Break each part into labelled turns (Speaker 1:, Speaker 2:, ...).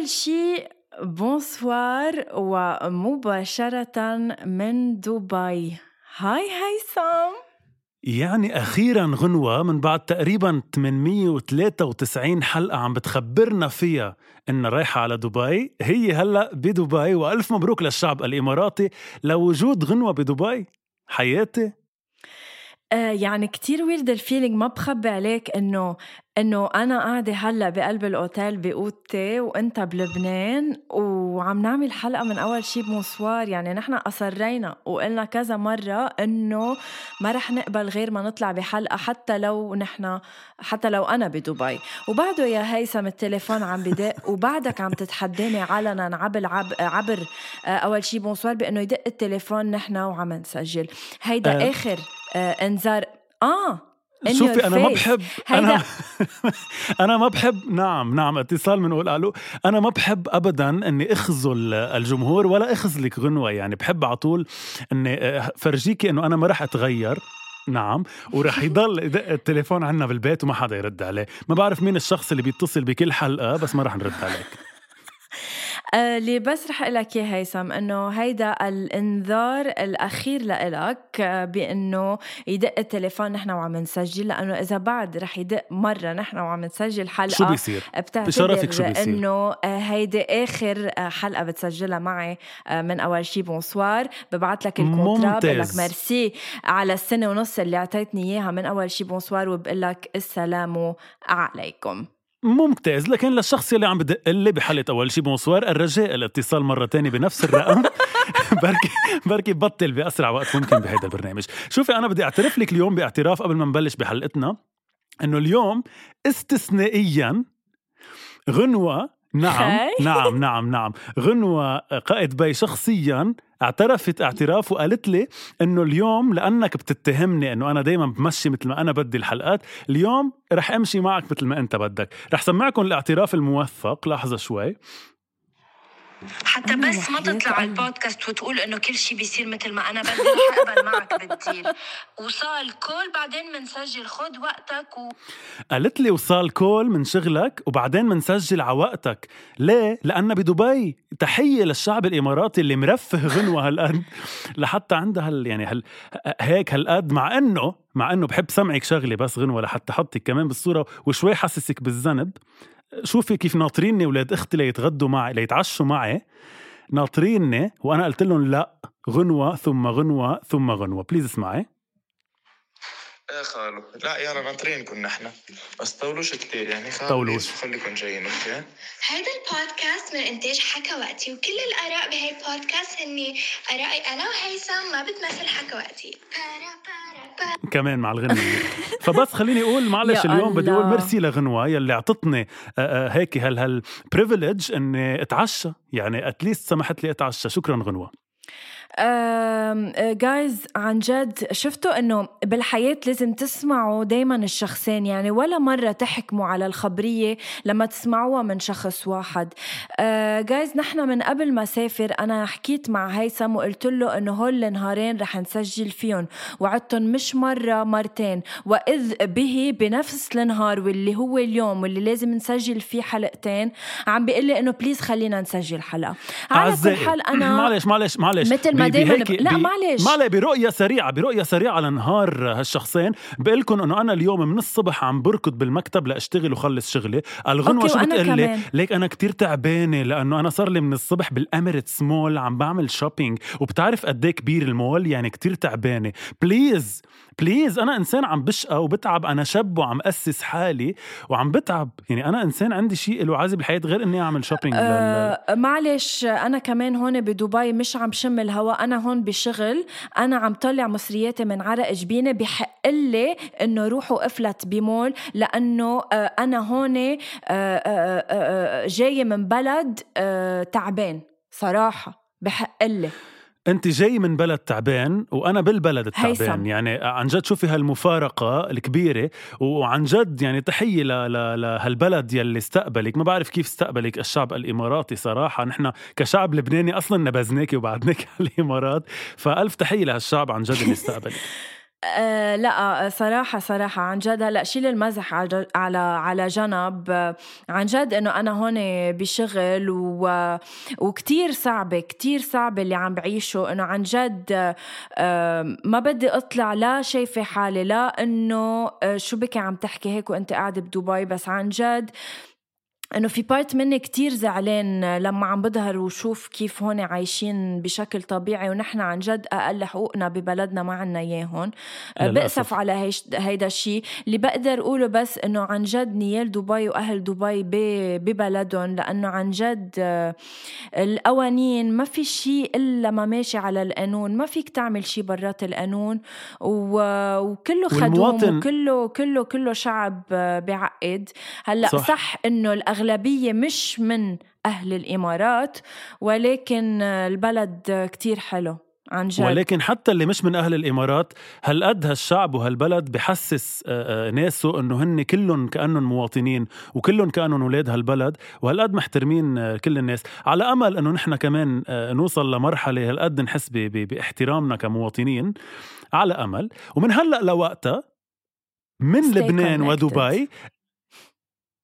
Speaker 1: أول شيء bonsoir ومباشرة من دبي hi هيثم
Speaker 2: يعني أخيرا غنوة من بعد تقريبا 893 حلقة عم بتخبرنا فيها إن رايحة على دبي. هي هلأ بدبي وألف مبروك للشعب الإماراتي لوجود غنوة بدبي. حياتي.
Speaker 1: آه يعني كتير weird ال feeling ما بخبي عليك إنه إنه أنا قاعدة هلأ بقلب الأوتيل بأوضتي وإنت بلبنان وعم نعمل حلقة من أول شي بمصوار يعني نحن أصرينا وقلنا كذا مرة إنه ما رح نقبل غير ما نطلع بحلقة حتى لو نحن حتى لو أنا بدبي. وبعده يا هيثم التليفون عم بدق وبعدك عم تتحداني علنا عبر عبر آه، أول شي بمصوار بإنه يدق التليفون نحن وعم نسجل. هيدا أه. آخر آه إنذار. آه.
Speaker 2: شوفي أنا ما بحب أنا أنا ما بحب نعم نعم اتصال بنقول ألو أنا ما بحب ابدا إني اخذل الجمهور ولا اخذلك غنوة. يعني بحب على طول إني آه، فرجيكي إنه أنا ما رح أتغير. نعم. ورح يضل يدق التليفون عنا بالبيت وما حدا يرد عليه. ما بعرف مين الشخص اللي بيتصل بكل حلقة بس ما رح نرد عليك.
Speaker 1: اللي بس رح أقول لك إياه هيثم إنه هيدا الإنذار الأخير لإلك آه، بإنه يدق التليفون نحن وعم نسجل لأنه إذا بعد رح يدق مرة نحن وعم نسجل حلقة
Speaker 2: شو بيصير؟
Speaker 1: بشرفك شو بيصير؟ إنه آه، هيدي آخر حلقة بتسجلها معي من أول شي bonsoir ببعث لك ال contrat بقول لك ميرسي على السنة ونص اللي أعطيتني إياها من أول شي bonsoir وبقول لك السلام عليكم
Speaker 2: ممتاز. لكن للشخص اللي عم بدق لي بحلقه أول شيء bonsoir الرجاء الاتصال مرة تانية بنفس الرقم. بركي بركي بطل بأسرع وقت ممكن بهيدا البرنامج. شوفي أنا بدي أعترف لك اليوم باعتراف قبل ما نبلش بحلقتنا إنه اليوم استثنائيا غنوة نعم نعم نعم نعم. غنوة قائد بي شخصيا اعترفت اعتراف وقالت لي إنه اليوم لأنك بتتهمني إنه أنا دائما بمشي مثل ما أنا بدي الحلقات اليوم رح أمشي معك مثل ما أنت بدك. رح سمعكم الاعتراف الموثق. لحظة شوي.
Speaker 3: حتى بس ما تطلع على البودكاست وتقول إنه كل شيء بيصير مثل ما أنا بدي رح اقبل معك بالديل. وصال كول بعدين بنسجل خد وقتك و...
Speaker 2: قالت لي وصال كول من شغلك وبعدين بنسجل على وقتك. ليه؟ لأنها بدبي. تحية للشعب الإماراتي اللي مرفه غنوة هالقد. لحتى عندها هال يعني هال هيك هالقد مع إنه مع إنه بحب سمعك شغلة بس غنوة لحتى حطك كمان بالصورة وشوي حسسك بالذنب. شوفي كيف ناطريني ولاد أختي ليتغدوا معي ليتعشوا معي. ناطريني وأنا قلت لهم لا غنوة ثم غنوة ثم غنوة. please اسمعي.
Speaker 4: إيه خالو؟ لا يلا ناطرينكم نحن بس طولوش كثير يعني خالو.
Speaker 2: طولوش.
Speaker 4: خليكم جايين okay؟
Speaker 3: هذا البودكاست من إنتاج حكواتي وكل الآراء بهي البودكاست هني ارائي أنا وهيثم ما بتمثل حكواتي
Speaker 2: كمان مع الغنية. فبس خليني أقول معلش اليوم بدي أقول ميرسي لغنوة يلي أعطتني هيك هال هال إني أتعشى. يعني اتليست سمحت لي أتعشى. شكرا غنوة.
Speaker 1: جايز عن جد شفتوا إنه بالحياة لازم تسمعوا دايما الشخصين يعني ولا مرة تحكموا على الخبرية لما تسمعوها من شخص واحد. جايز نحن من قبل ما سافر أنا حكيت مع هيثم وقلت له إنه هول النهارين رح نسجل فيهم وعدتهم مش مرة مرتين. وإذ به بنفس النهار واللي هو اليوم واللي لازم نسجل فيه حلقتين عم بيقول لي إنه please خلينا نسجل حلقة.
Speaker 2: على كل حال أنا معلش معلش معلش.
Speaker 1: مثل ما
Speaker 2: بهيك
Speaker 1: لا، معلش.
Speaker 2: ما عليه برؤية سريعة برؤية سريعة لنهار هالشخصين. بقلكن إنه أنا اليوم من الصبح عم بركض بالمكتب لأشتغل وخلص شغلي. الغنوة شو بتقلي؟
Speaker 1: كمان.
Speaker 2: ليك أنا كتير تعبانة لأنه أنا صار لي من الصبح بال Emirates Mall عم بعمل shopping وبتعرف قد إيه كبير المول؟ يعني كتير تعبانة. please please أنا إنسان عم بشقى وبتعب. أنا شاب وعم أسس حالي وعم بتعب. يعني أنا إنسان عندي شيء له عازة بالحياة غير إني أعمل shopping لل...
Speaker 1: آه معلش أنا كمان هون بدبي مش عم شم الهواء أنا هون بشغل أنا عم طلع مصرياتي من عرق جبيني بحق لي إنه روحوا إفلت بمول لأنه آه أنا هون آه آه جاية من بلد تعبان صراحة بحق لي.
Speaker 2: أنت جاي من بلد تعبان وأنا بالبلد التعبان.
Speaker 1: هيثم.
Speaker 2: يعني عن جد شوفي هالمفارقة الكبيرة وعن جد يعني تحية لهالبلد يلي استقبلك. ما بعرف كيف استقبلك الشعب الإماراتي صراحة. نحن كشعب لبناني أصلا نبذناكي وبعدناك على الإمارات. فألف تحية لهالشعب عن جد اللي استقبلك.
Speaker 1: آه لا آه، صراحة صراحة عن جد. هلأ شيل المزح على على على جنب. عن جد إنه أنا هون بشغل و وكتير صعبة كتير صعبة اللي عم بعيشه. إنه عن جد ما بدي أطلع لا شايفة حالي لا إنه آه، شو بكي عم تحكي هيك وأنت قاعدة بدبي. بس عن جد إنه في بارت مني كتير زعلان لما عم بظهر وشوف كيف هون عايشين بشكل طبيعي ونحن عن جد أقل حقوقنا ببلدنا ما عنا اياهم. بأسف على هيش هيدا الشيء اللي بقدر أقوله بس إنه عن جد نيال دبي وأهل دبي ببلدهم لأنه عن جد آه، القوانين ما في شيء إلا ما ماشي على القانون. ما فيك تعمل شيء برات القانون. وكله خدوم وكله كله كله شعب آه، بعقد. هلأ
Speaker 2: صح.
Speaker 1: صح, صح انه الأغلبية مش من أهل الإمارات ولكن البلد كتير حلو عن جد.
Speaker 2: ولكن حتى اللي مش من أهل الإمارات هالقد هالشعب وهالبلد بحسس آه، آه، ناسه إنه هن كلهم كأنهم مواطنين وكلهم كأنهم أولاد هالبلد؟ وهالقد محترمين آه، كل الناس؟ على أمل إنه نحن كمان نوصل لمرحلة هالقد نحس باحترامنا كمواطنين؟ على أمل. ومن هلأ لوقتها من
Speaker 1: Stay
Speaker 2: لبنان
Speaker 1: connected.
Speaker 2: ودبي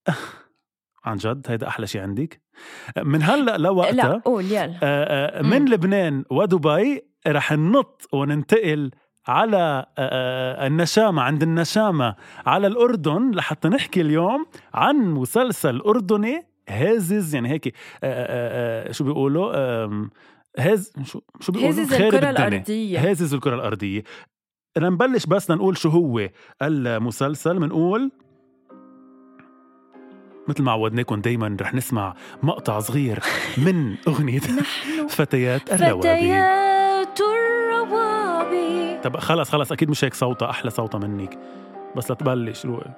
Speaker 2: عن جد هيدا أحلى شيء عندك. من هلأ لوقتها
Speaker 1: لا قول يلا.
Speaker 2: آه، آه، من
Speaker 1: مم.
Speaker 2: لبنان ودبي رح ننط وننتقل على آه، النشامة عند النشامة على الأردن لحتى نحكي اليوم عن مسلسل أردني هازز يعني هيك شو بيقولوا؟ هاز شو شو بيقولوا؟
Speaker 1: هازز الكرة. الأرضية.
Speaker 2: هازز الكرة الأرضية. بدنا نبلش بس لنقول شو هو المسلسل بنقول مثل ما عودناكم دايما رح نسمع مقطع صغير من أغنية فتيات الروابي.
Speaker 1: فتيات الروابي.
Speaker 2: طب خلص خلص أكيد مش هيك صوتها أحلى صوتها منك. بس لتبلش روقي.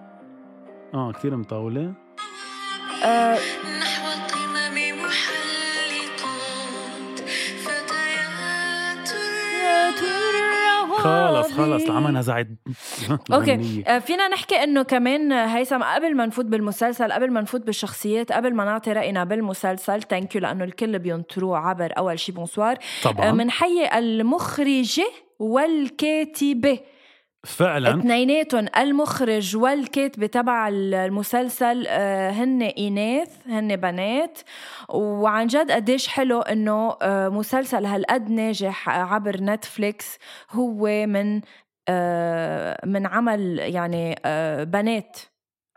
Speaker 2: آه كثير مطولة.
Speaker 1: آه
Speaker 2: خلص خلص العمى نزعت okay.
Speaker 1: آه، فينا نحكي إنه كمان هيثم قبل ما نفوت بالمسلسل قبل ما نفوت بالشخصيات قبل ما نعطي رأينا بالمسلسل thank you لأنه الكل بينطروه عبر أول شي bonsoir
Speaker 2: طبعا.
Speaker 1: منحيي المخرجة والكاتبة.
Speaker 2: فعلا.
Speaker 1: اثنيناتهم المخرج والكاتبة تبع المسلسل آه، هن إناث هن بنات. وعن جد قديش حلو إنه آه، مسلسل هالقد ناجح عبر نتفليكس. هو من آه، من عمل يعني آه، بنات.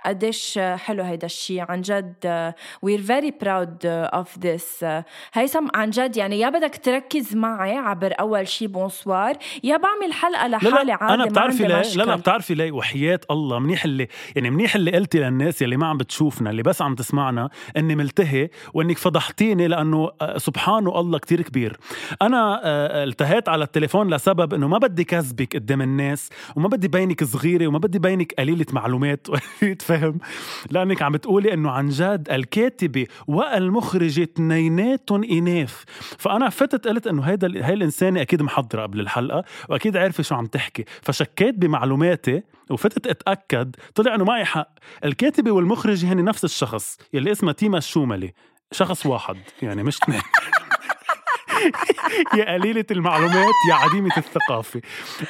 Speaker 1: قديش حلو هيدا الشيء عن جد we're very proud of this. هيثم عن جد يعني يا بدك تركز معي عبر أول شيء بونسوار يا بعمل
Speaker 2: حلقة
Speaker 1: لحالي عادي أنا
Speaker 2: بتعرفي ليه؟ لا لا بتعرفي ليه؟ وحياة الله منيح اللي يعني منيح اللي قلتي للناس يلي ما عم بتشوفنا اللي بس عم تسمعنا إني ملتهي وإنك فضحتيني لأنه آه، سبحان الله كتير كبير. أنا آه، التهيت على التليفون لسبب إنه ما بدي كذبك قدام الناس وما بدي بينك صغيرة وما بدي بينك قليلة معلومات. فهم؟ لأنك عم بتقولي إنه عن جد الكاتبة والمخرجه اثنيناتهم إناث. فأنا فتت قلت إنه هيدا هاي الإنسانة أكيد محضرة قبل الحلقة وأكيد عارفة شو عم تحكي. فشكيت بمعلوماتي وفتت أتأكد طلع إنه معي حق. الكاتبة والمخرجه هن نفس الشخص يلي اسمها تيما الشوملي. شخص واحد يعني مش اثنين. يا قليلة المعلومات يا عديمة الثقافة.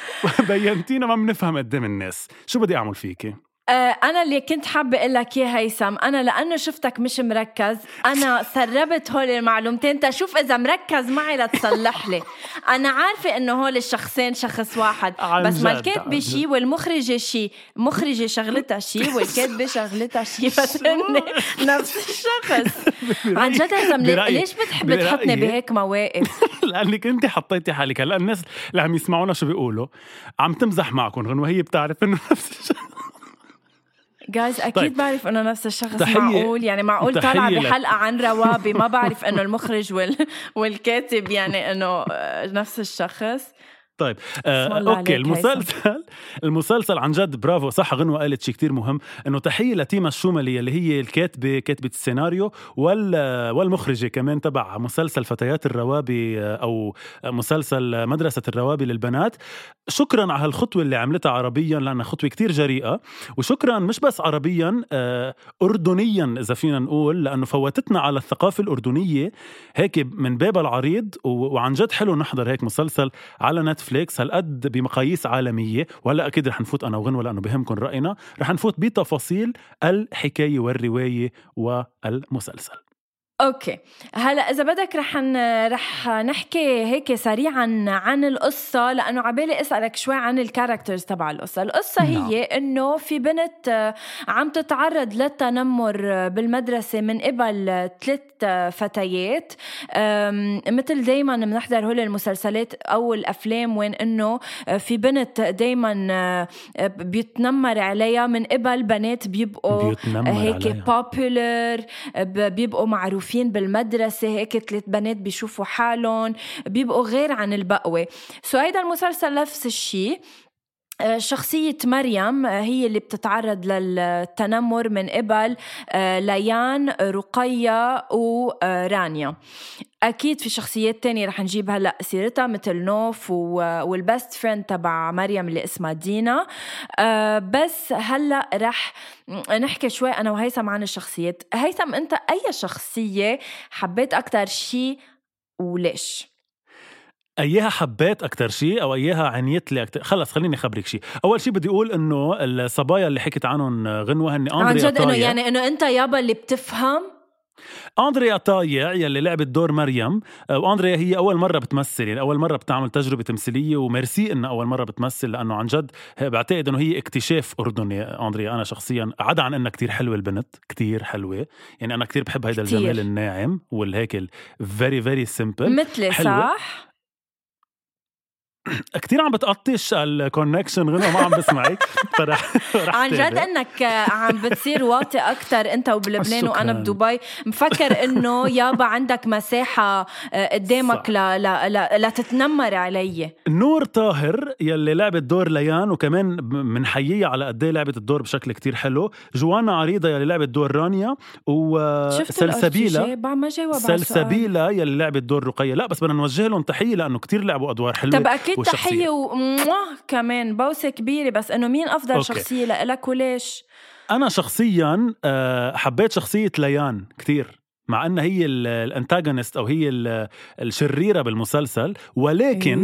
Speaker 2: بينتينا ما بنفهم قدام الناس. شو بدي أعمل فيكي؟
Speaker 1: آه، أنا اللي كنت حابة أقول لك يا هيثم. أنا لأنه شفتك مش مركز أنا سربت هول المعلومتين. تشوف إذا مركز معي لتصلح لي. أنا عارفة إنه هول الشخصين شخص واحد بس ما
Speaker 2: عن
Speaker 1: شيء والمخرجة شيء مخرجة شغلتها شيء والكاتبه شغلتها شيء بس هن نفس الشخص. عن جد هيثم ليش بتحب تحطني بهيك مواقف؟
Speaker 2: لأنك انت حطيتي حالك. هلأ الناس اللي عم يسمعونا شو بيقولوا؟ عم تمزح معكم غنوة هي بتعرف إنه نفس الشيء
Speaker 1: جايز أكيد
Speaker 2: طيب.
Speaker 1: بعرف إنه نفس الشخص
Speaker 2: تحية-
Speaker 1: معقول يعني معقول
Speaker 2: لك.
Speaker 1: بحلقة عن روابي ما بعرف إنه المخرج وال... والكاتب يعني إنه آه، نفس الشخص
Speaker 2: طيب. آه
Speaker 1: أوكي
Speaker 2: المسلسل المسلسل عن جد برافو. صح غنوة قالت شيء كتير مهم إنه تحية لتيما الشوملي اللي هي الكاتبة كاتبة السيناريو وال والمخرجة كمان تبع مسلسل فتيات الروابي آه، أو مسلسل مدرسة الروابي للبنات. شكرا على هالخطوة اللي عملتها عربيا لأنها خطوة كتير جريئة. وشكرا مش بس عربيا آه، اردنيا إذا فينا نقول لأنه فوتتنا على الثقافة الأردنية هيك من باب العريض وعن جد حلو نحضر هيك مسلسل على نتفليكس هالقد بمقاييس عالمية. وهلأ أكيد رح نفوت أنا وغنوة لأنه بهمكم رأينا. رح نفوت بتفاصيل الحكاية والرواية والمسلسل.
Speaker 1: okay هلا إذا بدك رح ن... رح نحكي هيك سريعا عن القصة لأنه عبالي أسألك شوي عن ال characters تبع القصة القصة
Speaker 2: نعم.
Speaker 1: هي إنه في بنت آه، عم تتعرض للتنمر آه، بالمدرسة من قبل ثلاث فتيات مثل دايما بنحضر هول المسلسلات أو الأفلام وين إنه آه، في بنت دايما آه، بيتنمر عليها من قبل بنات بيبقوا هيك. popular بيبقوا معروفين بالمدرسة هيك ثلاث بنات بيشوفوا حالهم بيبقوا غير عن البقية. so هيدا المسلسل نفس الشيء شخصية مريم آه، هي اللي بتتعرض للتنمر من قبل آه، ليان رقية ورانيا أكيد في شخصيات تانية رح نجيب هلأ سيرتها مثل نوف وال best friend تبع مريم اللي اسمها دينا. آه، بس هلأ رح نحكي شوي أنا وهيثم عن الشخصيات. هيثم أنت أي شخصية حبيت أكتر شي وليش؟
Speaker 2: اياها حبيت أكثر شيء أو اياها عنيت لي أكثر خلص خليني أخبرك شيء أول شيء بدي أقول إنه الصبايا اللي حكيت عنهم غنوة هن
Speaker 1: عن جد
Speaker 2: طايع.
Speaker 1: يعني إنه أنت يابا اللي بتفهم؟
Speaker 2: أندريا طايع يلي لعبت دور مريم. آه، وأندريا هي أول مرة بتمثل يعني أول مرة بتعمل تجربة تمثيلية وميرسي إنها أول مرة بتمثل لأنه عن جد بعتقد إنه هي اكتشاف أردني. أندريا أنا شخصيا عدا عن إنها كتير حلوة البنت كتير حلوة. يعني أنا كتير بحب هيدا. الجمال الناعم والهيك very very simple
Speaker 1: مثلي. صح؟
Speaker 2: كتير عم بتقطش ال connection غنى ما عم بسمعك فرح رح
Speaker 1: عن جد. إنك عم بتصير واطي أكثر أنت وبلبنان
Speaker 2: وأنا.
Speaker 1: بدبي مفكر إنه يابا عندك مساحة آه، قدامك
Speaker 2: صح.
Speaker 1: ل... ل... ل... لتتنمر علي
Speaker 2: نور طاهر يلي لعبت دور ليان وكمان بنحييها على قد إيه لعبت الدور بشكل كتير حلو جوانا عريضة يلي لعبت دور رانيا وسلسبيلا
Speaker 1: ما جاوب.
Speaker 2: سلسبيلا يلي لعبت دور رقية لا بس بدنا نوجه لهم تحية لأنه كتير لعبوا أدوار حلوة
Speaker 1: طب أكيد
Speaker 2: والشخصية.
Speaker 1: تحيه ومواه كمان بوسة كبيرة بس إنه مين أفضل
Speaker 2: أوكي.
Speaker 1: شخصية لإلك وليش؟
Speaker 2: أنا شخصيا آه، حبيت شخصية ليان كتير مع أنها هي ال antagonist أو هي ال- الشريرة بالمسلسل ولكن.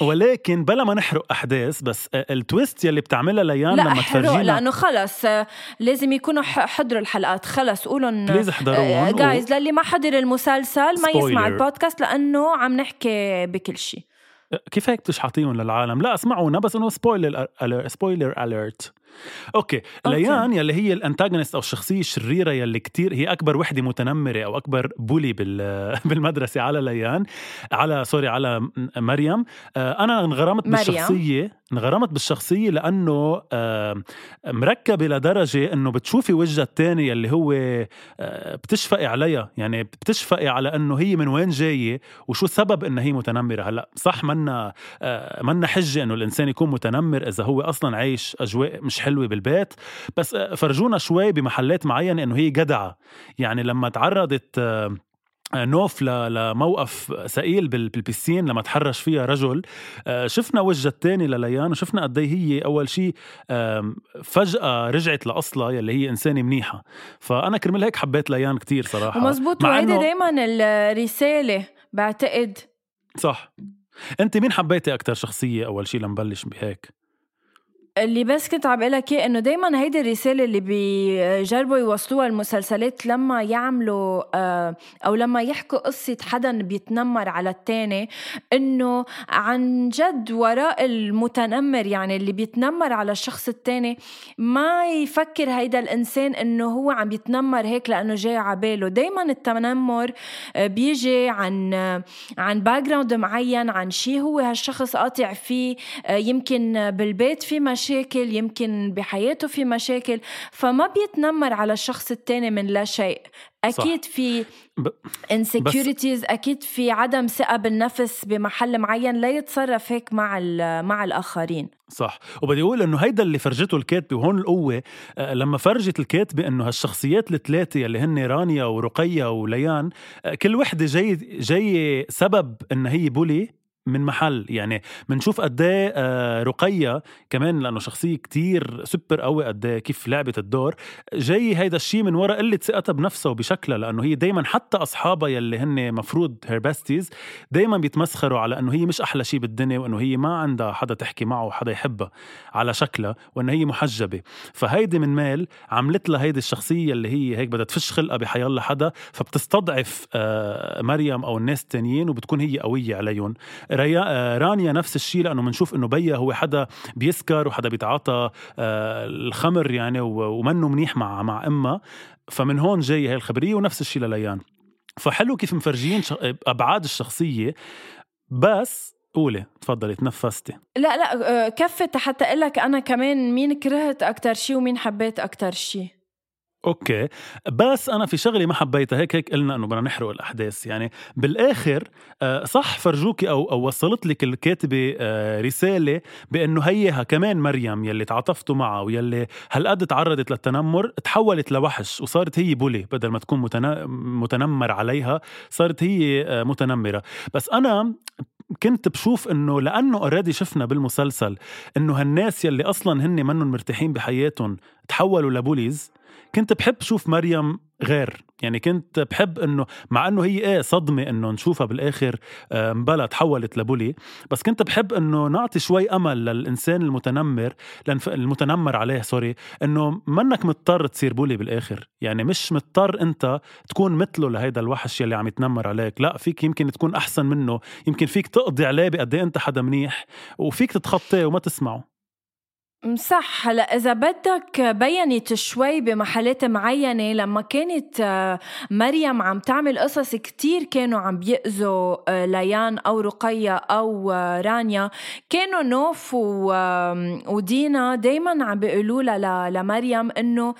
Speaker 2: ولكن بلا ما نحرق أحداث بس آه، ال twist يلي بتعملها ليان
Speaker 1: لا
Speaker 2: لما تفرجينا
Speaker 1: لأنه خلص آه، لازم يكونوا حضروا الحلقات خلص قولوا
Speaker 2: please احضروهم
Speaker 1: جايز للي ما حضر المسلسل ما يسمع
Speaker 2: Spoiler.
Speaker 1: البودكاست لأنه عم نحكي بكل شيء
Speaker 2: كيف هيك بتشحطيهم للعالم؟ لا اسمعونا بس إنه spoiler spoiler alert okay
Speaker 1: okay.
Speaker 2: ليان يلي هي ال antagonist أو الشخصية الشريرة يلي كتير هي أكبر وحدة متنمرة أو أكبر bully بال بالمدرسة على ليان على sorry على مريم آه، أنا انغرمت
Speaker 1: مريم.
Speaker 2: بالشخصية انغرمت بالشخصية لأنه آه، مركبة لدرجة إنه بتشوفي وجهها الثاني يلي هو آه، بتشفقي عليها يعني بتشفقي على إنه هي من وين جاية وشو سبب إنها هي متنمرة هلأ صح منا منا حجة إنه الإنسان يكون متنمر إذا هو أصلا عايش أجواء مش حلوة بالبيت. بس فرجونا شوي بمحلات معينة إنه هي جدعة. يعني لما تعرضت آه، نوف لموقف بال- بالبسين لما تحرش فيها رجل آه، شفنا وجه الثاني لليان وشفنا قد إيه هي أول شيء فجأة رجعت لأصلها يلي هي إنسانة منيحة. فأنا كرمال هيك حبيت ليان كتير صراحة.
Speaker 1: ومزبوط
Speaker 2: مع
Speaker 1: وهيدي دايما الرسالة بعتقد
Speaker 2: صح. انت مين حبيتي أكثر شخصية أول شيء لنبلش بهيك؟
Speaker 1: اللي بس كنت عم بقولك اياه إنه دائما هيدي الرسالة اللي بيجربوا يوصلوها المسلسلات لما يعملوا آه، أو لما يحكوا قصة حدا بيتنمر على التاني إنه عن جد وراء المتنمر يعني اللي بيتنمر على الشخص التاني ما يفكر هيدا الإنسان إنه هو عم يتنمر هيك لأنه جاي على باله. دائما التنمر آه، بيجي عن آه، عن باك معين عن شيء هو هالشخص قاطع فيه يمكن بالبيت في مشاكل مشاكل يمكن بحياته في مشاكل فما بيتنمر على الشخص التاني من لا شيء. أكيد صح. في
Speaker 2: ب...
Speaker 1: أكيد في عدم ثقة بالنفس بمحل معين لا يتصرف هيك مع مع الآخرين.
Speaker 2: صح. وبدي أقول إنه هيدا اللي فرجته الكاتبة وهون القوة آه، لما فرجت الكاتبة إنه هالشخصيات الثلاثة اللي هن رانيا ورقيه وليان آه، كل وحدة جاي جاي سبب إن هي bully من محل. يعني بنشوف قد إيه آه، رقية كمان لأنه شخصية كتير سوبر قوي قد إيه كيف لعبت الدور. جاي هيدا الشيء من وراء قلة ثقتها بنفسها وبشكلها لأنه هي دائما حتى أصحابها يلي هن مفروض her besties دائما بيتمسخروا على إنه هي مش أحلى شيء بالدنيا وإنه هي ما عندها حدا تحكي معه وحدا يحبها على شكلها وانه هي محجبة. فهيدي من هال عملت لها هيدي الشخصية اللي هي هيك بدها تفش خلقها بحيالله حدا فبتستضعف آه، مريم أو الناس التانيين وبتكون هي قوية عليهم. ريا آه، رانيا نفس الشيء لأنه بنشوف إنه بيا هو حدا بيسكر وحدا بيتعاطى آه، الخمر يعني ومنه منيح مع مع امها فمن هون جاي هاي الخبرية ونفس الشيء لليان. فحلو كيف مفرجين أبعاد الشخصية بس قولي تفضلي تنفستي.
Speaker 1: لا لا آه، كفت حتى أقول لك أنا كمان مين كرهت أكثر شيء ومين حبيت أكثر شيء.
Speaker 2: أوكي. بس أنا في شغله ما حبيتها هيك هيك قلنا إنه بدنا نحرق الأحداث. يعني بالآخر آه، صح فرجوكي أو أو وصلت لك الكاتبة آه، رسالة بأنه هيها كمان مريم يلي تعاطفتوا معها ويلي هالقد تعرضت للتنمر تحولت لوحش وصارت هي bully بدل ما تكون متنمر عليها صارت هي آه، متنمرة. بس أنا كنت بشوف إنه لأنه already شفنا بالمسلسل إنه هالناس يلي أصلا هن منهم مرتاحين بحياتهم تحولوا ل bullies كنت بحب شوف مريم غير. يعني كنت بحب إنه مع إنه هي إيه صدمة إنه نشوفها بالآخر آه، مبلا تحولت لبولي. بس كنت بحب إنه نعطي شوي أمل للإنسان المتنمر المتنمر عليه سوري إنه منك مضطر تصير بولي بالآخر. يعني مش مضطر أنت تكون مثله لهيدا الوحش يلي عم يتنمر عليك. لا فيك يمكن تكون أحسن منه. يمكن فيك تقضي عليه بقد إيه أنت حدا منيح وفيك تتخطاه وما تسمعه.
Speaker 1: صح. هلا إذا بدك بينت شوي بمحلات معينة لما كانت آه، مريم عم تعمل قصص كتير كانوا عم بيأذوا آه، ليان أو رقية أو آه، رانيا كانوا نوف ودينا دايما عم بيقولوا لها لمريم إنه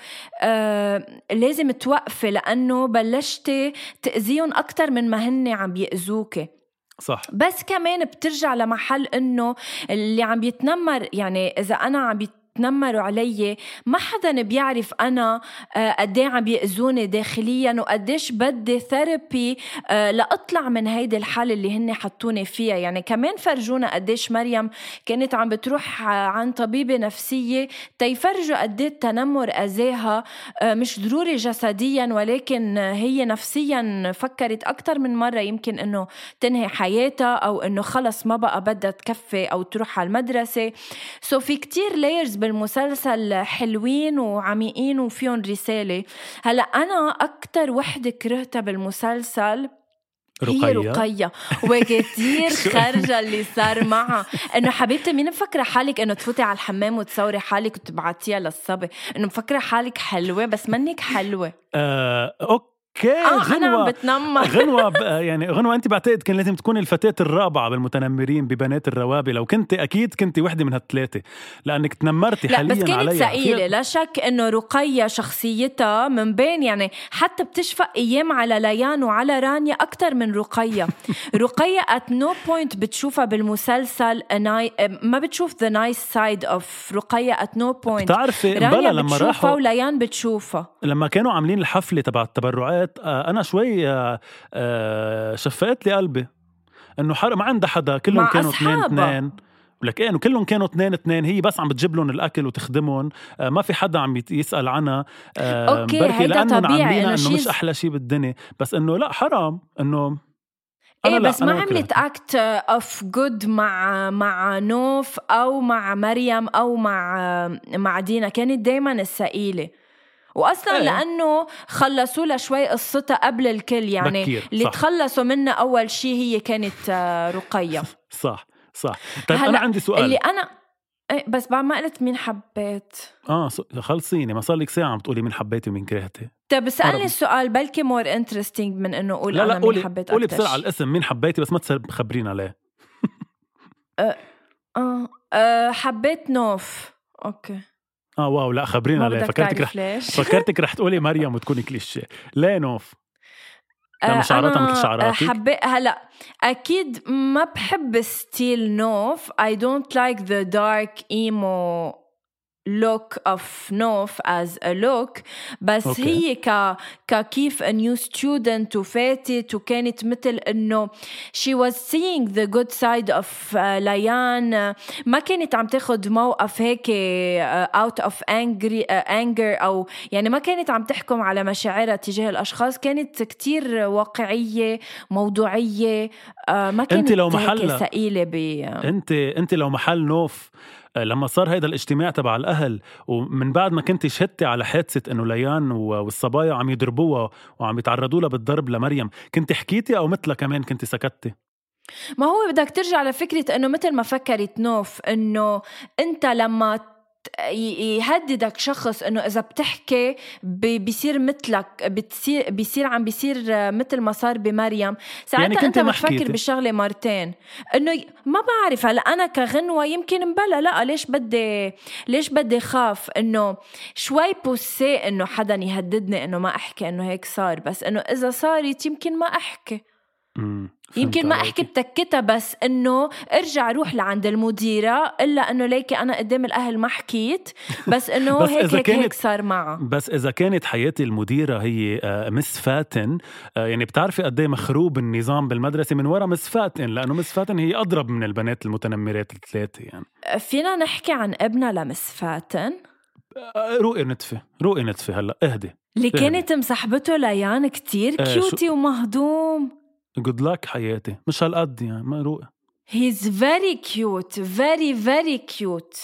Speaker 1: لازم توقفي لأنه بلشتي تأذيهم أكثر من ما هن عم بيأذوكي
Speaker 2: صح.
Speaker 1: بس كمان بترجع لمحل إنه اللي عم بيتنمر يعني إذا أنا عم بيت بيتنمروا علي. ما حدا بيعرف أنا آه، قد إيه عم بيأذوني داخليا وقديش بدي ثيرابي آه، لأطلع من هيدي الحالة اللي هن حطوني فيها. يعني كمان فرجونا قديش مريم كانت عم بتروح عن طبيبة نفسية تيفرجوا قد إيه التنمر أذاها آه، مش ضروري جسديا ولكن هي نفسيا فكرت أكثر من مرة يمكن إنه تنهي حياتها أو إنه خلص ما بقى بدها تكفي أو تروح على المدرسة. so في كتير layers بالمسلسل حلوين وعميقين وفيهم رسالة. هلا أنا أكتر وحدة كرهتها بالمسلسل رقية. هي رقية. وكتير خرجة اللي صار معها. إنه حبيبتي مين مفكرة حالك إنه تفوتي على الحمام وتصوري حالك وتبعتيها للصبي؟ إنه مفكرة حالك حلوة بس منك حلوة.
Speaker 2: آه، okay okay
Speaker 1: آه غنوة أنا بتنمر.
Speaker 2: غنوة يعني غنوة أنت بعتقد كان لازم تكوني الفتاة الرابعة بالمتنمرين ببنات الروابي. لو كنت أكيد كنت وحدة من هالثلاثة. لأنك تنمرتي
Speaker 1: لا
Speaker 2: حاليا
Speaker 1: بس كانت ثقيلة. لا شك إنه رقية شخصيتها من بين يعني حتى بتشفق أيام على ليان وعلى رانيا أكثر من رقية. رقية at no point بتشوفها بالمسلسل ما بتشوف the nice side of رقية at no point
Speaker 2: بتعرفي رانيا
Speaker 1: لما راحوا وليان بتشوفها.
Speaker 2: لما كانوا عاملين الحفلة تبع التبرعات مرات آه، أنا شوي آه، شفقت لي قلبي إنه حر ما عندها حدا كلهم كانوا اثنين اثنين ولك إيه كلهم كانوا اثنين اثنين هي بس عم بتجيب لهم الأكل وتخدمهم آه ما في حدا عم يسأل عنها
Speaker 1: آه okay بركي
Speaker 2: لأنه
Speaker 1: طبيعي
Speaker 2: إنه مش أحلى شيء بالدنيا. بس إنه لا حرام إنه
Speaker 1: إيه
Speaker 2: لا،
Speaker 1: بس ما عملت. act of good مع مع نوف أو مع مريم أو مع مع دينا. كانت دايما الثقيله واصلا
Speaker 2: إيه.
Speaker 1: لأنه خلصوا لها شوي قصتها قبل الكل يعني
Speaker 2: بكير،
Speaker 1: اللي
Speaker 2: صح.
Speaker 1: تخلصوا منها أول شيء هي كانت آه، رقية
Speaker 2: صح صح طيب
Speaker 1: أنا
Speaker 2: عندي سؤال
Speaker 1: اللي أنا إيه بس بعد ما قلت مين حبيت
Speaker 2: آه خلصيني ما صار لك ساعة عم تقولي مين حبيتي ومين كرهتي
Speaker 1: طيب
Speaker 2: اسألني.
Speaker 1: السؤال بلكي more interesting من إنه أقول
Speaker 2: لا
Speaker 1: أنا
Speaker 2: لا
Speaker 1: مين
Speaker 2: قولي
Speaker 1: حبيت
Speaker 2: قولي
Speaker 1: بسرعة.
Speaker 2: الاسم مين حبيتي بس ما تخبرين عليه
Speaker 1: آه. آه حبيت نوف okay
Speaker 2: آه wow لا خبرينا عليه
Speaker 1: بدك
Speaker 2: فكرتك رح فكرتك رح تقولي مريم وتكوني كليشيه. ليه نوف؟
Speaker 1: آه،
Speaker 2: شعراتها
Speaker 1: أنا
Speaker 2: مثل شعراتك؟
Speaker 1: حبيت هلا أكيد ما بحب style نوف. I don't like the dark emo look of نوف as a look بس
Speaker 2: okay.
Speaker 1: هي ك ككيف a new student وفاتت وكانت مثل إنه was seeing the good side of آه، ليان ما كانت عم تاخد موقف هيك out of angry آه، anger أو يعني ما كانت عم تحكم على مشاعرها تجاه الأشخاص. كانت كتير واقعية موضوعية آه، ما كانت
Speaker 2: لو
Speaker 1: هيك
Speaker 2: محلها-
Speaker 1: ثقيلة ب
Speaker 2: أنت أنت لو محل نوف لما صار هيدا الاجتماع تبع الأهل ومن بعد ما كنت شهدتي على حادثة إنه ليان والصبايا عم يضربوها وعم يتعرضوا لها بالضرب لمريم كنت حكيتي أو مثلها كمان كنت سكتتي
Speaker 1: ما هو بدك ترجع لفكرة إنه مثل ما فكرت نوف إنه أنت لما يهددك شخص إنه إذا بتحكي بيصير مثلك بتصير بيصير عم بيصير آه، مثل ما صار بمريم. ساعتها
Speaker 2: يعني
Speaker 1: أنت
Speaker 2: ما
Speaker 1: بتفكر. بالشغله مرتين. إنه ما بعرف هلا أنا كغنوة يمكن مبلا لا ليش بدي ليش بدي خاف إنه شوي بوسي إنه حدا يهددني إنه ما أحكي إنه هيك صار. بس إنه إذا صارت يمكن ما
Speaker 2: أحكي.
Speaker 1: يمكن ما. أحكي بتكتها بس إنه ارجع روح لعند المديرة إلا إنه ليكي أنا قدام الأهل ما حكيت بس إنه
Speaker 2: بس
Speaker 1: هيك
Speaker 2: إذا
Speaker 1: هيك, هيك
Speaker 2: كانت-
Speaker 1: صار معها
Speaker 2: بس إذا كانت حياتي المديرة هي آه، مس فاتن آه، يعني بتعرفي قد إيه مخروب النظام بالمدرسة من ورا مس فاتن لأنه مس فاتن هي أضرب من البنات المتنمرات الثلاثة يعني.
Speaker 1: فينا نحكي عن ابنها لمس فاتن؟
Speaker 2: آه، روقي نتفه روقي نتفه هلأ اهدي
Speaker 1: اللي. كانت مصاحبته ليان كتير كيوتي ومهضوم.
Speaker 2: جود لك حياتي. مش هالقد يعني ما روقي.
Speaker 1: هيز فيري كيوت فيري فيري كيوت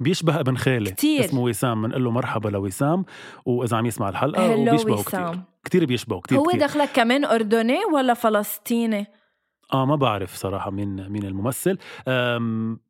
Speaker 2: بيشبه ابن خالي.
Speaker 1: كتير.
Speaker 2: اسمه وسام. بنقول له مرحبا لوسام. وإذا عم يسمع الحلقة
Speaker 1: هلو
Speaker 2: وبيشبهه كتير.
Speaker 1: وسام.
Speaker 2: كتير بيشبهه كتير
Speaker 1: هو
Speaker 2: كتير.
Speaker 1: دخلك كمان أردني ولا فلسطيني؟
Speaker 2: آه ما بعرف صراحة مين مين الممثل. أم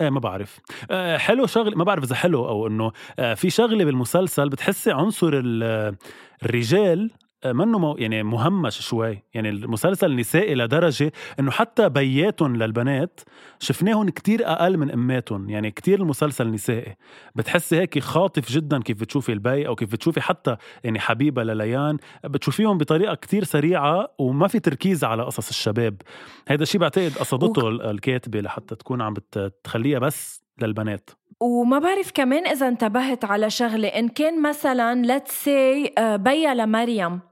Speaker 2: إيه ما بعرف. أه حلو شغله ما بعرف إذا حلو أو إنه. أه في شغلة بالمسلسل بتحسي عنصر ال- الرجال آه، منه مو يعني مهمش شوي. يعني المسلسل نسائي لدرجة إنه حتى بياتهم للبنات شفناهم كتير أقل من اماتهم يعني كتير المسلسل نسائي. بتحسي هيك خاطف جدا كيف بتشوفي البي أو كيف بتشوفي حتى يعني حبيبة لليان. بتشوفيهم بطريقة كتير سريعة وما في تركيز على قصص الشباب. هذا الشيء بعتقد قصدته ال- الكاتبة لحتى تكون عم بتخليها بس للبنات.
Speaker 1: وما بعرف كمان إذا انتبهت على شغلة. إن كان مثلا let's say آه، بيا لمريم. آه،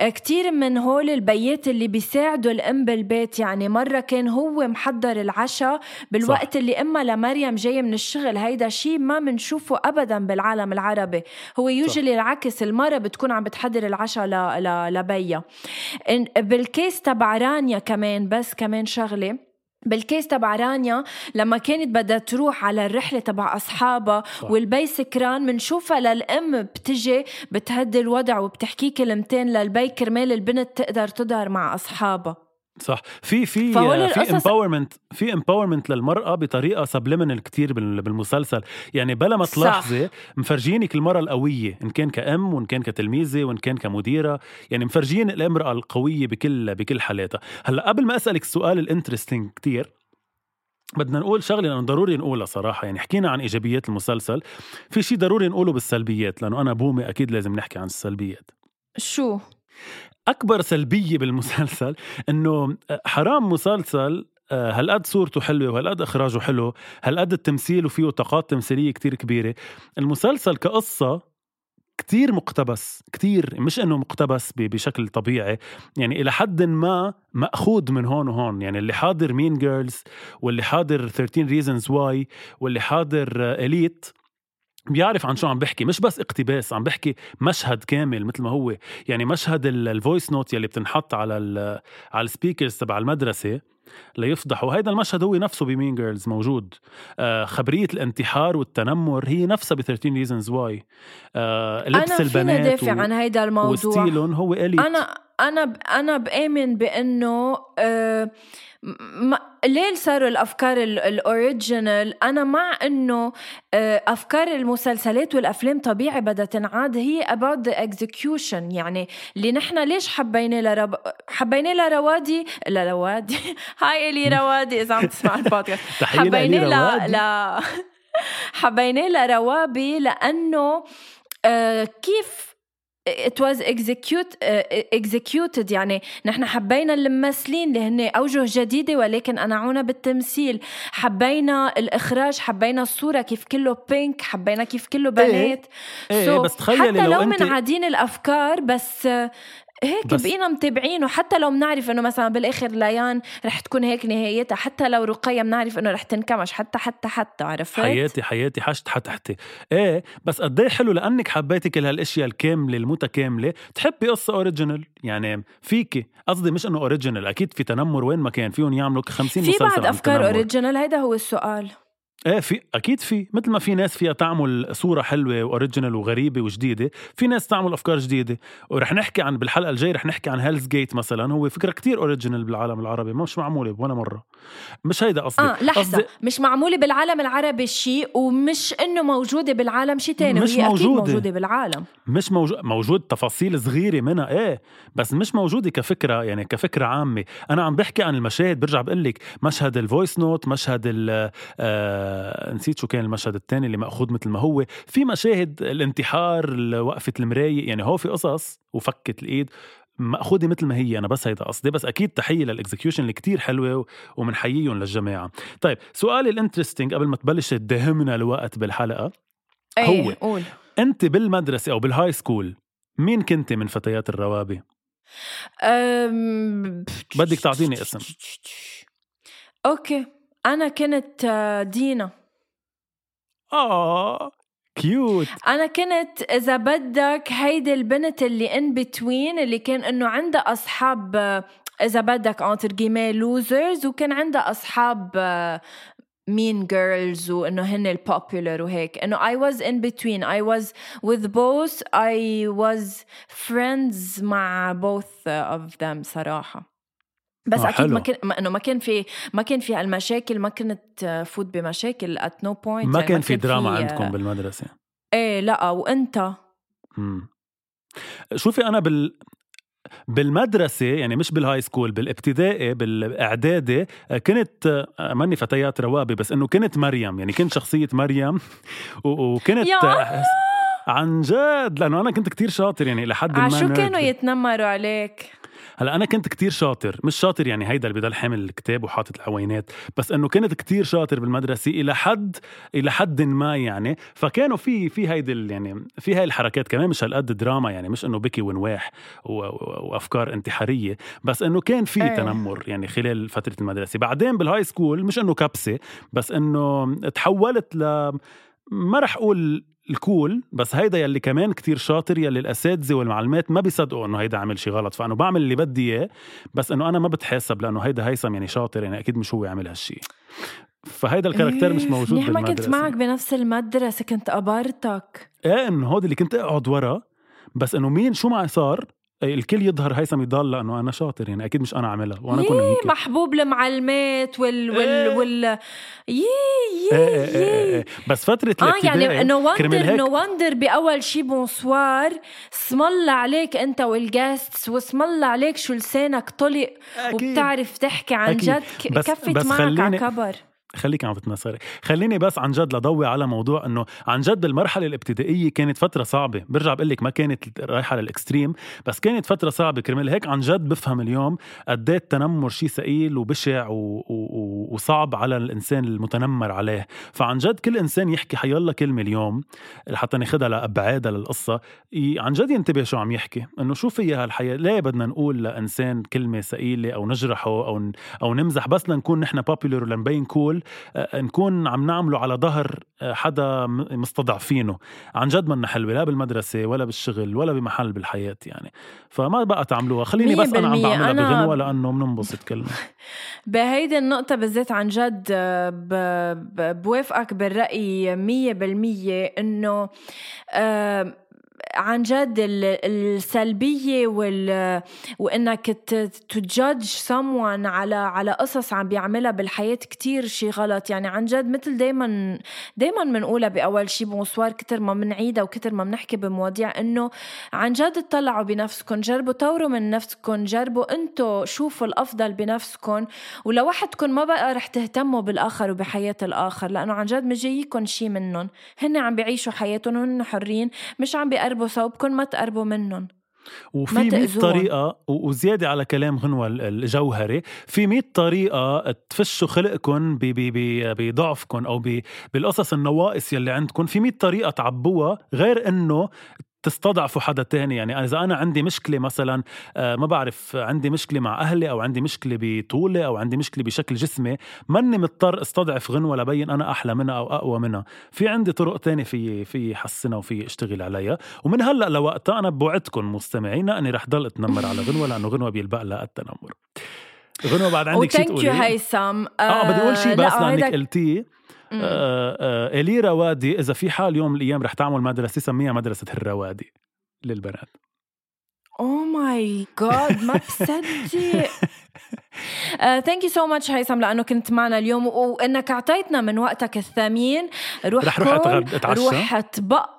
Speaker 1: كتير من هول البيات اللي بيساعدوا الأم بالبيت يعني مرة كان هو محضر العشاء بالوقت
Speaker 2: صح.
Speaker 1: اللي أمها لمريم جاية من الشغل. هيدا شيء ما منشوفه أبدا بالعالم العربي. هو يوجلي العكس المرة بتكون عم بتحضر العشاء ل... ل... لبيا إن- بالكيس تبع رانيا كمان بس كمان شغلة. بالكيس تبع رانيا لما كانت بدها تروح على الرحلة تبع أصحابها
Speaker 2: صح.
Speaker 1: والبي سكران منشوفها للأم بتجي بتهدي الوضع وبتحكي كلمتين للبي كرمال البنت تقدر تظهر مع أصحابها
Speaker 2: صح. في في
Speaker 1: فهول
Speaker 2: في امباورمنت في امباورمنت للمرأة بطريقة سبليمينال كتير بال- بالمسلسل. يعني بلا ما. تلاحظي مفرجينك المرأة القوية إن كان كأم وإن كان كتلميذة وإن كان كمديرة. يعني مفرجين الأمرأة القوية بكل بكل حالاتها. هلأ قبل ما أسألك السؤال الانترستينج كتير بدنا نقول شغلة لأنه ضروري نقولها صراحة. يعني حكينا عن إيجابيات المسلسل. في شيء ضروري نقوله بالسلبيات لأنه أنا بومي أكيد لازم نحكي عن السلبيات.
Speaker 1: شو؟
Speaker 2: أكبر سلبية بالمسلسل إنه حرام مسلسل آه، هالقد صورته حلوة وهالقد إخراجه حلو هالقد التمثيل وفيه طاقات تمثيلية كتير كبيرة. المسلسل كقصة كتير مقتبس كتير مش إنه مقتبس بشكل طبيعي. يعني إلى حد ما مأخوذ من هون وهون. يعني اللي حاضر Mean Girls واللي حاضر 13 Reasons Why واللي حاضر Elite بيعرف عن شو عم بحكي مش بس اقتباس عم بحكي مشهد كامل مثل ما هو. يعني مشهد ال voice note يلي بتنحط على ال على ال speakers تبع المدرسة ليفضحوا هيدا المشهد هو نفسه ب Mean Girls موجود. آه خبرية الانتحار والتنمر هي نفسها ب 13 Reasons Why آه لبس
Speaker 1: فينا
Speaker 2: البنات
Speaker 1: دافع عن هيدا الموضوع؟
Speaker 2: و style هم هو Elite
Speaker 1: أنا أنا ب- أنا بآمن بأنه آه ما ليه صاروا الأفكار ال- ال original أنا مع إنه آه، أفكار المسلسلات والأفلام طبيعي بدها تنعاد. هي about the execution. يعني اللي نحن ليش حبينا لرب... حبينا لروادي لروادي؟ هاي إلي روادي إذا عم تسمع البودكاست.
Speaker 2: تحية لإلي
Speaker 1: حبينا ل... ل... حبينا لروابي لأنه آه، كيف it was execute uh, executed. يعني نحن حبينا الممثلين اللي هن أوجه جديدة ولكن أنعونا بالتمثيل. حبينا الإخراج حبينا الصورة كيف كله بينك حبينا كيف كله بنات.
Speaker 2: إيه،
Speaker 1: So،
Speaker 2: بس تخيلي
Speaker 1: حتى
Speaker 2: لو
Speaker 1: لو
Speaker 2: أنت-
Speaker 1: منعادين الأفكار بس آه، هيك بقينا متابعين وحتى لو بنعرف إنه مثلا بالآخر ليان رح تكون هيك نهايتها حتى لو رقية بنعرف إنه رح تنكمش. حتى حتى حتى عرفت؟
Speaker 2: حياتي حياتي. حشت حتحتي إيه بس قد إيه حلو لأنك حبيتي كل هالاشياء الكاملة المتكاملة. تحبي قصة original يعني فيكي. قصدي مش إنه original أكيد في تنمر وين ما كان. فيهم يعملوا 50
Speaker 1: في
Speaker 2: عن أفكار.
Speaker 1: original هيدا هو السؤال.
Speaker 2: إيه في أكيد في. مثل ما في ناس فيها تعمل صورة حلوة و original وغريبة وجديدة في ناس تعمل أفكار جديدة. ورح نحكي عن بالحلقة الجاية رح نحكي عن Hell's Gate مثلا هو فكرة كتير original بالعالم العربي مش معمولة ولا مرة. مش هيدا قصدي.
Speaker 1: آه لحظة.
Speaker 2: قصدي
Speaker 1: مش معمولة بالعالم العربي شيء ومش إنه موجودة بالعالم شيء تاني
Speaker 2: مش
Speaker 1: وهي أكيد
Speaker 2: موجودة.
Speaker 1: موجودة بالعالم.
Speaker 2: مش موجود موجود تفاصيل صغيرة منها إيه بس مش موجودة كفكرة يعني كفكرة عامة. أنا عم بحكي عن المشاهد برجع بقول لك مشهد ال voice note مشهد ال آه نسيت شو كان المشهد الثاني اللي مأخوذ مثل ما هو. في مشاهد الانتحار وقفة المراية يعني هو في قصص وفكت الإيد. مأخوذة مثل ما هي أنا بس هيدا قصدي بس أكيد تحية لل execution اللي كتير حلوة ومنحييهم للجماعة طيب سؤالي ال interesting قبل ما تبلش تدهمنا الوقت بالحلقة
Speaker 1: إيه
Speaker 2: هو.
Speaker 1: قول
Speaker 2: أنت بالمدرسة أو بال high school مين كنت من فتيات الروابي؟
Speaker 1: أم...
Speaker 2: بدك تعطيني اسم.
Speaker 1: okay أنا كنت آه، دينا
Speaker 2: آه cute
Speaker 1: أنا كنت إذا بدك هيدي البنت اللي in between اللي كان إنه عندها أصحاب إذا بدك انتر جيمي losers وكان عندها أصحاب mean girls وإنه هن ال popular وهيك. إنه I was in between I was with both I was friends مع both of them صراحة. بس
Speaker 2: آه،
Speaker 1: أكيد ما
Speaker 2: حلو.
Speaker 1: كان ما إنه ما كان في ما كان في المشاكل ما كنت آه، فوت بمشاكل at no point
Speaker 2: ما
Speaker 1: يعني
Speaker 2: كان في دراما
Speaker 1: آه،
Speaker 2: عندكم بالمدرسة
Speaker 1: إيه لا وأنت
Speaker 2: مم. شوفي أنا بال بالمدرسة يعني مش بال high school بالابتدائي بالإعدادي آه، كنت آه، ماني فتيات روابي بس إنه كنت مريم يعني كنت شخصية مريم وكنت آه، عن جد لأنه أنا كنت كتير شاطر يعني لحد ما
Speaker 1: عشو
Speaker 2: nerd.
Speaker 1: كانوا يتنمروا عليك
Speaker 2: هلا أنا كنت كتير شاطر مش شاطر يعني هيدا اللي بضل حامل الكتاب وحاطط العوينات بس إنه كنت كتير شاطر بالمدرسة إلى حد إلى حد ما يعني فكانوا في في هيدي يعني في هاي الحركات كمان مش هالقد دراما يعني مش إنه بكي ونواح وأفكار انتحارية بس إنه كان في
Speaker 1: إيه.
Speaker 2: تنمر يعني خلال فترة المدرسة بعدين بال high school مش إنه كبسة بس إنه تحولت ل ما رح أقول ال cool بس هيدا يلي كمان كتير شاطر يلي الأساتذة والمعلمات ما بيصدقوا إنه هيدا عمل شي غلط. فانه بعمل اللي بدي إياه بس إنه أنا ما بتحاسب لأنه هيدا هيثم يعني شاطر يعني أكيد مش هو عمل هالشي. فهيدا ال character مش
Speaker 1: إيه،
Speaker 2: موجود
Speaker 1: منيح ما كنت. معك بنفس المدرسة كنت قبرتك
Speaker 2: إيه إنه هود اللي كنت أقعد ورا بس إنه مين شو معي صار الكل يظهر هيثم يضل لأنه أنا شاطر يعني أكيد مش أنا عاملها وأنا
Speaker 1: يي
Speaker 2: هيك
Speaker 1: محبوب المعلمات وال وال
Speaker 2: إيه.
Speaker 1: وال يي
Speaker 2: إيه
Speaker 1: يي
Speaker 2: إيه إيه
Speaker 1: يي
Speaker 2: إيه. بس فترة آه
Speaker 1: يعني نو وندر نو وندر بأول شي بونسوار اسم الله عليك أنت والجاستس واسم الله عليك شو لسانك طلق. وبتعرف تحكي عن
Speaker 2: أكيد.
Speaker 1: جد كفت
Speaker 2: بس
Speaker 1: معك على كبر
Speaker 2: خليك عم بتنصري خليني بس عن جد لضوي على موضوع إنه عن جد المرحلة الابتدائية كانت فترة صعبة. برجع بقول لك ما كانت رايحة للإكستريم بس كانت فترة صعبة كرمال. هيك عن جد بفهم اليوم قد إيه التنمر شيء ثقيل وبشع و... و... وصعب على الإنسان المتنمر عليه. فعن جد كل إنسان يحكي حيالله كلمة اليوم حتى ناخدها لأبعادها للقصة. عن جد ينتبه شو عم يحكي. إنه شو فيها هالحياة؟ ليه بدنا نقول لإنسان كلمة ثقيلة أو نجرحه أو. أو نمزح بس لنكون نحن بوبيلر ولنبين كول نكون عم نعمله على ظهر آه، حدا مستضعفينه. عن جد منا حلوة لا بالمدرسة ولا بالشغل ولا بمحل بالحياة يعني. فما بقى تعملوها. خليني بس أنا عم. بعملها
Speaker 1: أنا-
Speaker 2: بغنوة لأنه بننبسط كلنا.
Speaker 1: بهيدي النقطة بالذات عن جد آه، ب- ب- بوافقك بالرأي مية بالمية إنه آه، عن جد ال- السلبية وال وإنك تجادج someone على على قصص عم بيعملها بالحياة كتير شي غلط. يعني عن جد مثل دايما دايما بنقولها بأول شي بونسوار كتر ما بنعيدها وكتر ما بنحكي بمواضيع إنه عن جد اطلعوا بنفسكم جربوا طوروا من نفسكم جربوا أنتو شوفوا الأفضل بنفسكم ولوحدكم ما بقى رح تهتموا بالآخر وبحياة الآخر لأنه عن جد مش جايكم شي منهم هن عم بيعيشوا حياتهم وهن حرين مش عم بيقربوا صوبكم ما تقربوا منهم
Speaker 2: وفي
Speaker 1: ما
Speaker 2: 100
Speaker 1: تأذوهم.
Speaker 2: طريقة وزيادة على كلام غنوة ال- الجوهري في 100 طريقة تفشوا خلقكم بضعفكم أو بالقصص النواقص يلي عندكم في 100 طريقة تعبوها غير إنه تستضعفوا حدا تاني. يعني إذا أنا عندي مشكلة مثلا آه، ما بعرف عندي مشكلة مع أهلي أو عندي مشكلة بطولي أو عندي مشكلة بشكل جسمي ماني مضطر أستضعف غنوة لبين أنا أحلى منها أو أقوى منها. في عندي طرق تانية في في حسنها وفي اشتغل عليها. ومن هلأ لوقتها أنا بوعدكم مستمعينا إني رح ضل أتنمر على غنوة لأنه غنوة بيلبق لها التنمر. غنوة بعد عندك شيء
Speaker 1: و thank you
Speaker 2: تقولي
Speaker 1: هيثم
Speaker 2: آه بدي أقول شيء
Speaker 1: لا،
Speaker 2: بس
Speaker 1: لأنك
Speaker 2: قلتيه. آه آه إلي روادي؟ إذا في حال يوم من الأيام رح تعمل مدرسة سميها مدرسة الروادي للبنات.
Speaker 1: oh my god ما بصدق. thank you so much هيثم لأنه كنت معنا اليوم. وإنك أعطيتنا من وقتك الثمين. روح
Speaker 2: رح روح أتعشى.
Speaker 1: روح تبقط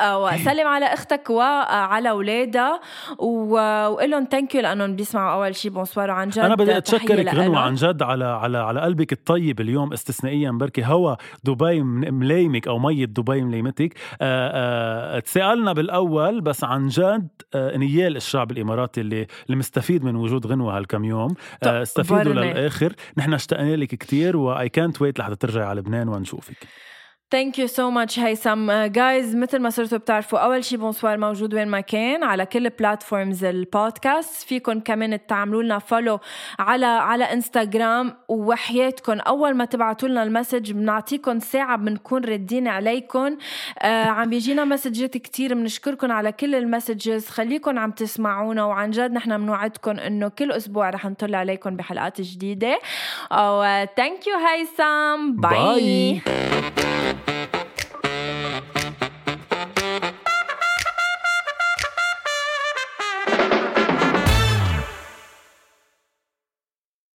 Speaker 1: آه، وسلم على أختك وعلى اولادها وقول لهم thank you لأنهم بيسمعوا أول شيء bonsoir وعن جد.
Speaker 2: أنا بدي اتشكرك غنوه. عن جد على على على قلبك الطيب اليوم استثنائيا. بركي هوا دبي ملايمك أو ميه دبي ملايمتك آه، آه، تسالنا بالأول بس عن جد نيال الشعب الإماراتي اللي اللي مستفيد من وجود غنوة هالكم يوم. استفيدوا
Speaker 1: برني.
Speaker 2: للآخر نحن اشتقنا لك كثير واي كانت ويت لحتى ترجعي على لبنان ونشوفك
Speaker 1: thank you so much هيثم guys مثل ما صرتوا بتعرفوا أول شي بونسوار موجود وين ما كان على كل platforms البودكاست فيكم كمان تعملوا لنا follow على على انستغرام وحياتكم أول ما تبعتوا لنا ال message بنعطيكم ساعة بنكون ردين عليكم آه عم بيجينا messageات كتير بنشكركم على كل ال messages. خليكم عم تسمعونا وعن جد نحن بنوعدكم إنه كل أسبوع رح نطل عليكم بحلقات جديدة. thank you هيثم bye
Speaker 2: bye.